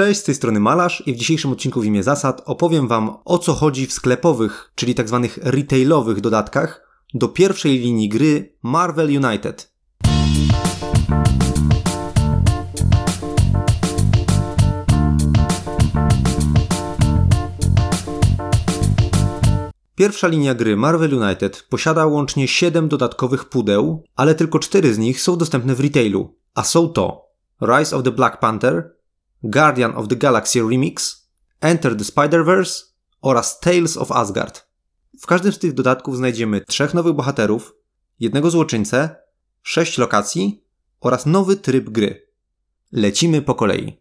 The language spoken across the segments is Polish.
Cześć, z tej strony Malarz i w dzisiejszym odcinku w imię zasad opowiem Wam o co chodzi w sklepowych, czyli tak zwanych retailowych dodatkach do pierwszej linii gry Marvel United. Pierwsza linia gry Marvel United posiada łącznie 7 dodatkowych pudeł, ale tylko 4 z nich są dostępne w retailu, a są to Rise of the Black Panther, Guardian of the Galaxy Remix, Enter the Spider-Verse oraz Tales of Asgard. W każdym z tych dodatków znajdziemy trzech nowych bohaterów, jednego złoczyńcę, sześć lokacji oraz nowy tryb gry. Lecimy po kolei.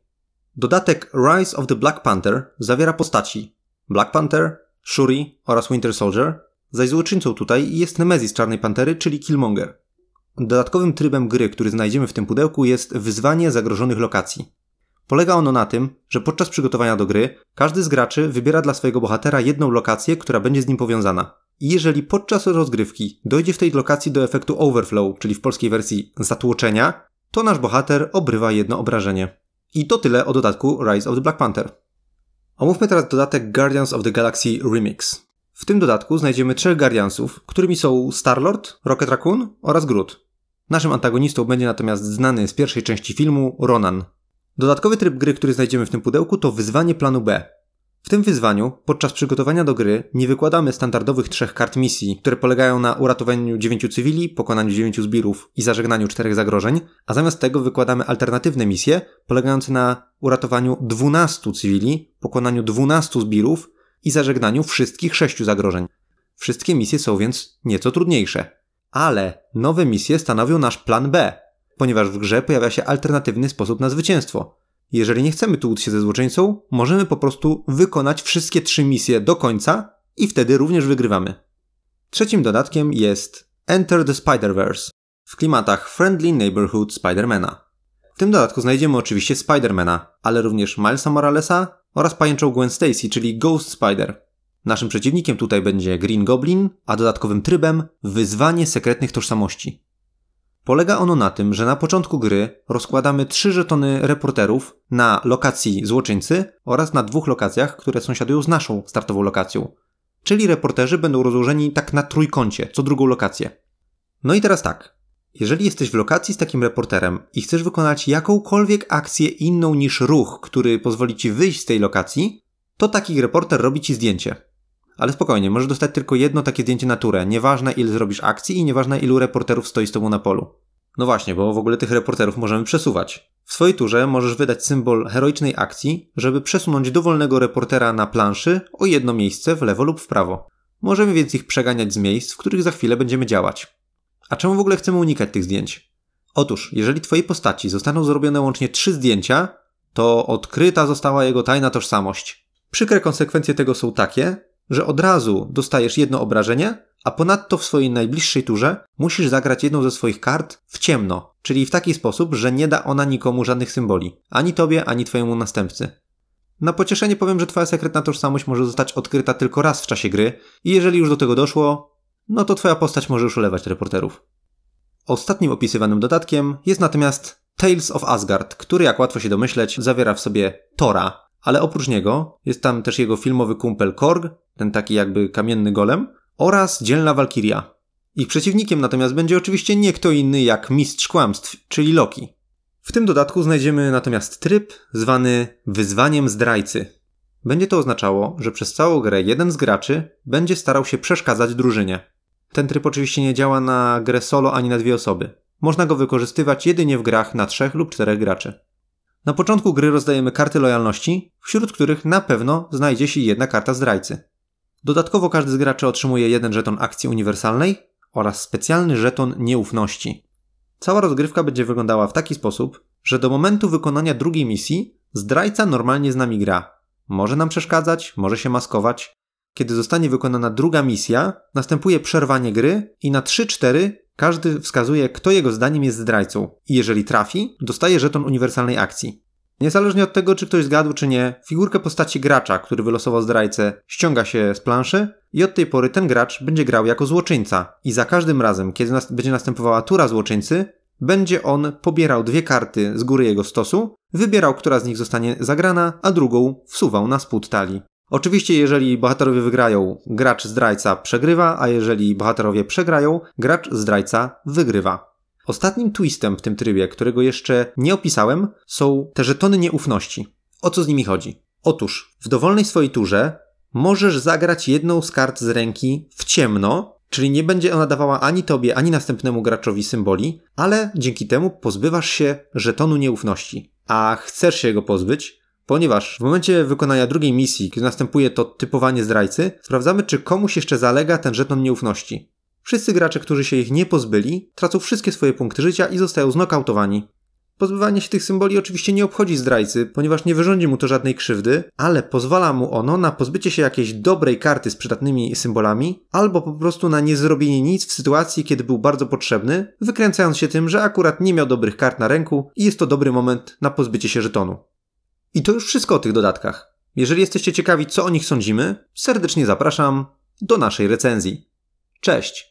Dodatek Rise of the Black Panther zawiera postaci Black Panther, Shuri oraz Winter Soldier, zaś złoczyńcą tutaj jest Nemesis Czarnej Pantery, czyli Killmonger. Dodatkowym trybem gry, który znajdziemy w tym pudełku jest wyzwanie zagrożonych lokacji. Polega ono na tym, że podczas przygotowania do gry każdy z graczy wybiera dla swojego bohatera jedną lokację, która będzie z nim powiązana. I jeżeli podczas rozgrywki dojdzie w tej lokacji do efektu overflow, czyli w polskiej wersji zatłoczenia, to nasz bohater obrywa jedno obrażenie. I to tyle o dodatku Rise of the Black Panther. Omówmy teraz dodatek Guardians of the Galaxy Remix. W tym dodatku znajdziemy trzech Guardiansów, którymi są Star-Lord, Rocket Raccoon oraz Groot. Naszym antagonistą będzie natomiast znany z pierwszej części filmu Ronan, Dodatkowy tryb gry, który znajdziemy w tym pudełku, to wyzwanie planu B. W tym wyzwaniu, podczas przygotowania do gry, nie wykładamy standardowych trzech kart misji, które polegają na uratowaniu dziewięciu cywili, pokonaniu dziewięciu zbirów i zażegnaniu czterech zagrożeń, a zamiast tego wykładamy alternatywne misje, polegające na uratowaniu dwunastu cywili, pokonaniu dwunastu zbirów i zażegnaniu wszystkich sześciu zagrożeń. Wszystkie misje są więc nieco trudniejsze. Ale nowe misje stanowią nasz plan B, ponieważ w grze pojawia się alternatywny sposób na zwycięstwo. Jeżeli nie chcemy tu się ze złoczyńcą, możemy po prostu wykonać wszystkie trzy misje do końca i wtedy również wygrywamy. Trzecim dodatkiem jest Enter the Spider-Verse w klimatach Friendly Neighborhood Spidermana. W tym dodatku znajdziemy oczywiście Spidermana, ale również Milesa Moralesa oraz pajęczą Gwen Stacy, czyli Ghost Spider. Naszym przeciwnikiem tutaj będzie Green Goblin, a dodatkowym trybem wyzwanie sekretnych tożsamości. Polega ono na tym, że na początku gry rozkładamy trzy żetony reporterów na lokacji złoczyńcy oraz na dwóch lokacjach, które sąsiadują z naszą startową lokacją. Czyli reporterzy będą rozłożeni tak na trójkącie, co drugą lokację. No i teraz tak. Jeżeli jesteś w lokacji z takim reporterem i chcesz wykonać jakąkolwiek akcję inną niż ruch, który pozwoli ci wyjść z tej lokacji, to taki reporter robi ci zdjęcie. Ale spokojnie, możesz dostać tylko jedno takie zdjęcie na turę. Nieważne ile zrobisz akcji i nieważne ilu reporterów stoi z tobą na polu. No właśnie, bo w ogóle tych reporterów możemy przesuwać. W swojej turze możesz wydać symbol heroicznej akcji, żeby przesunąć dowolnego reportera na planszy o jedno miejsce w lewo lub w prawo. Możemy więc ich przeganiać z miejsc, w których za chwilę będziemy działać. A czemu w ogóle chcemy unikać tych zdjęć? Otóż, jeżeli twojej postaci zostaną zrobione łącznie trzy zdjęcia, to odkryta została jego tajna tożsamość. Przykre konsekwencje tego są takie, że od razu dostajesz jedno obrażenie, a ponadto w swojej najbliższej turze musisz zagrać jedną ze swoich kart w ciemno, czyli w taki sposób, że nie da ona nikomu żadnych symboli, ani tobie, ani twojemu następcy. Na pocieszenie powiem, że twoja sekretna tożsamość może zostać odkryta tylko raz w czasie gry i jeżeli już do tego doszło, no to twoja postać może już ulewać reporterów. Ostatnim opisywanym dodatkiem jest natomiast Tales of Asgard, który jak łatwo się domyśleć zawiera w sobie Tora, ale oprócz niego jest tam też jego filmowy kumpel Korg, ten taki jakby kamienny golem, oraz dzielna Walkiria. Ich przeciwnikiem natomiast będzie oczywiście nie kto inny jak mistrz kłamstw, czyli Loki. W tym dodatku znajdziemy natomiast tryb zwany wyzwaniem zdrajcy. Będzie to oznaczało, że przez całą grę jeden z graczy będzie starał się przeszkadzać drużynie. Ten tryb oczywiście nie działa na grę solo ani na dwie osoby. Można go wykorzystywać jedynie w grach na trzech lub czterech graczy. Na początku gry rozdajemy karty lojalności, wśród których na pewno znajdzie się jedna karta zdrajcy. Dodatkowo każdy z graczy otrzymuje jeden żeton akcji uniwersalnej oraz specjalny żeton nieufności. Cała rozgrywka będzie wyglądała w taki sposób, że do momentu wykonania drugiej misji zdrajca normalnie z nami gra. Może nam przeszkadzać, może się maskować. Kiedy zostanie wykonana druga misja, następuje przerwanie gry i na 3-4 każdy wskazuje, kto jego zdaniem jest zdrajcą. I jeżeli trafi, dostaje żeton uniwersalnej akcji. Niezależnie od tego, czy ktoś zgadł, czy nie, figurkę postaci gracza, który wylosował zdrajcę, ściąga się z planszy i od tej pory ten gracz będzie grał jako złoczyńca. I za każdym razem, kiedy nas będzie następowała tura złoczyńcy, będzie on pobierał dwie karty z góry jego stosu, wybierał, która z nich zostanie zagrana, a drugą wsuwał na spód talii. Oczywiście, jeżeli bohaterowie wygrają, gracz zdrajca przegrywa, a jeżeli bohaterowie przegrają, gracz zdrajca wygrywa. Ostatnim twistem w tym trybie, którego jeszcze nie opisałem, są te żetony nieufności. O co z nimi chodzi? Otóż, w dowolnej swojej turze możesz zagrać jedną z kart z ręki w ciemno, czyli nie będzie ona dawała ani tobie, ani następnemu graczowi symboli, ale dzięki temu pozbywasz się żetonu nieufności. A chcesz się go pozbyć, ponieważ w momencie wykonania drugiej misji, kiedy następuje to typowanie zdrajcy, sprawdzamy, czy komuś jeszcze zalega ten żeton nieufności. Wszyscy gracze, którzy się ich nie pozbyli, tracą wszystkie swoje punkty życia i zostają znokautowani. Pozbywanie się tych symboli oczywiście nie obchodzi zdrajcy, ponieważ nie wyrządzi mu to żadnej krzywdy, ale pozwala mu ono na pozbycie się jakiejś dobrej karty z przydatnymi symbolami, albo po prostu na niezrobienie nic w sytuacji, kiedy był bardzo potrzebny, wykręcając się tym, że akurat nie miał dobrych kart na ręku i jest to dobry moment na pozbycie się żetonu. I to już wszystko o tych dodatkach. Jeżeli jesteście ciekawi, co o nich sądzimy, serdecznie zapraszam do naszej recenzji. Cześć!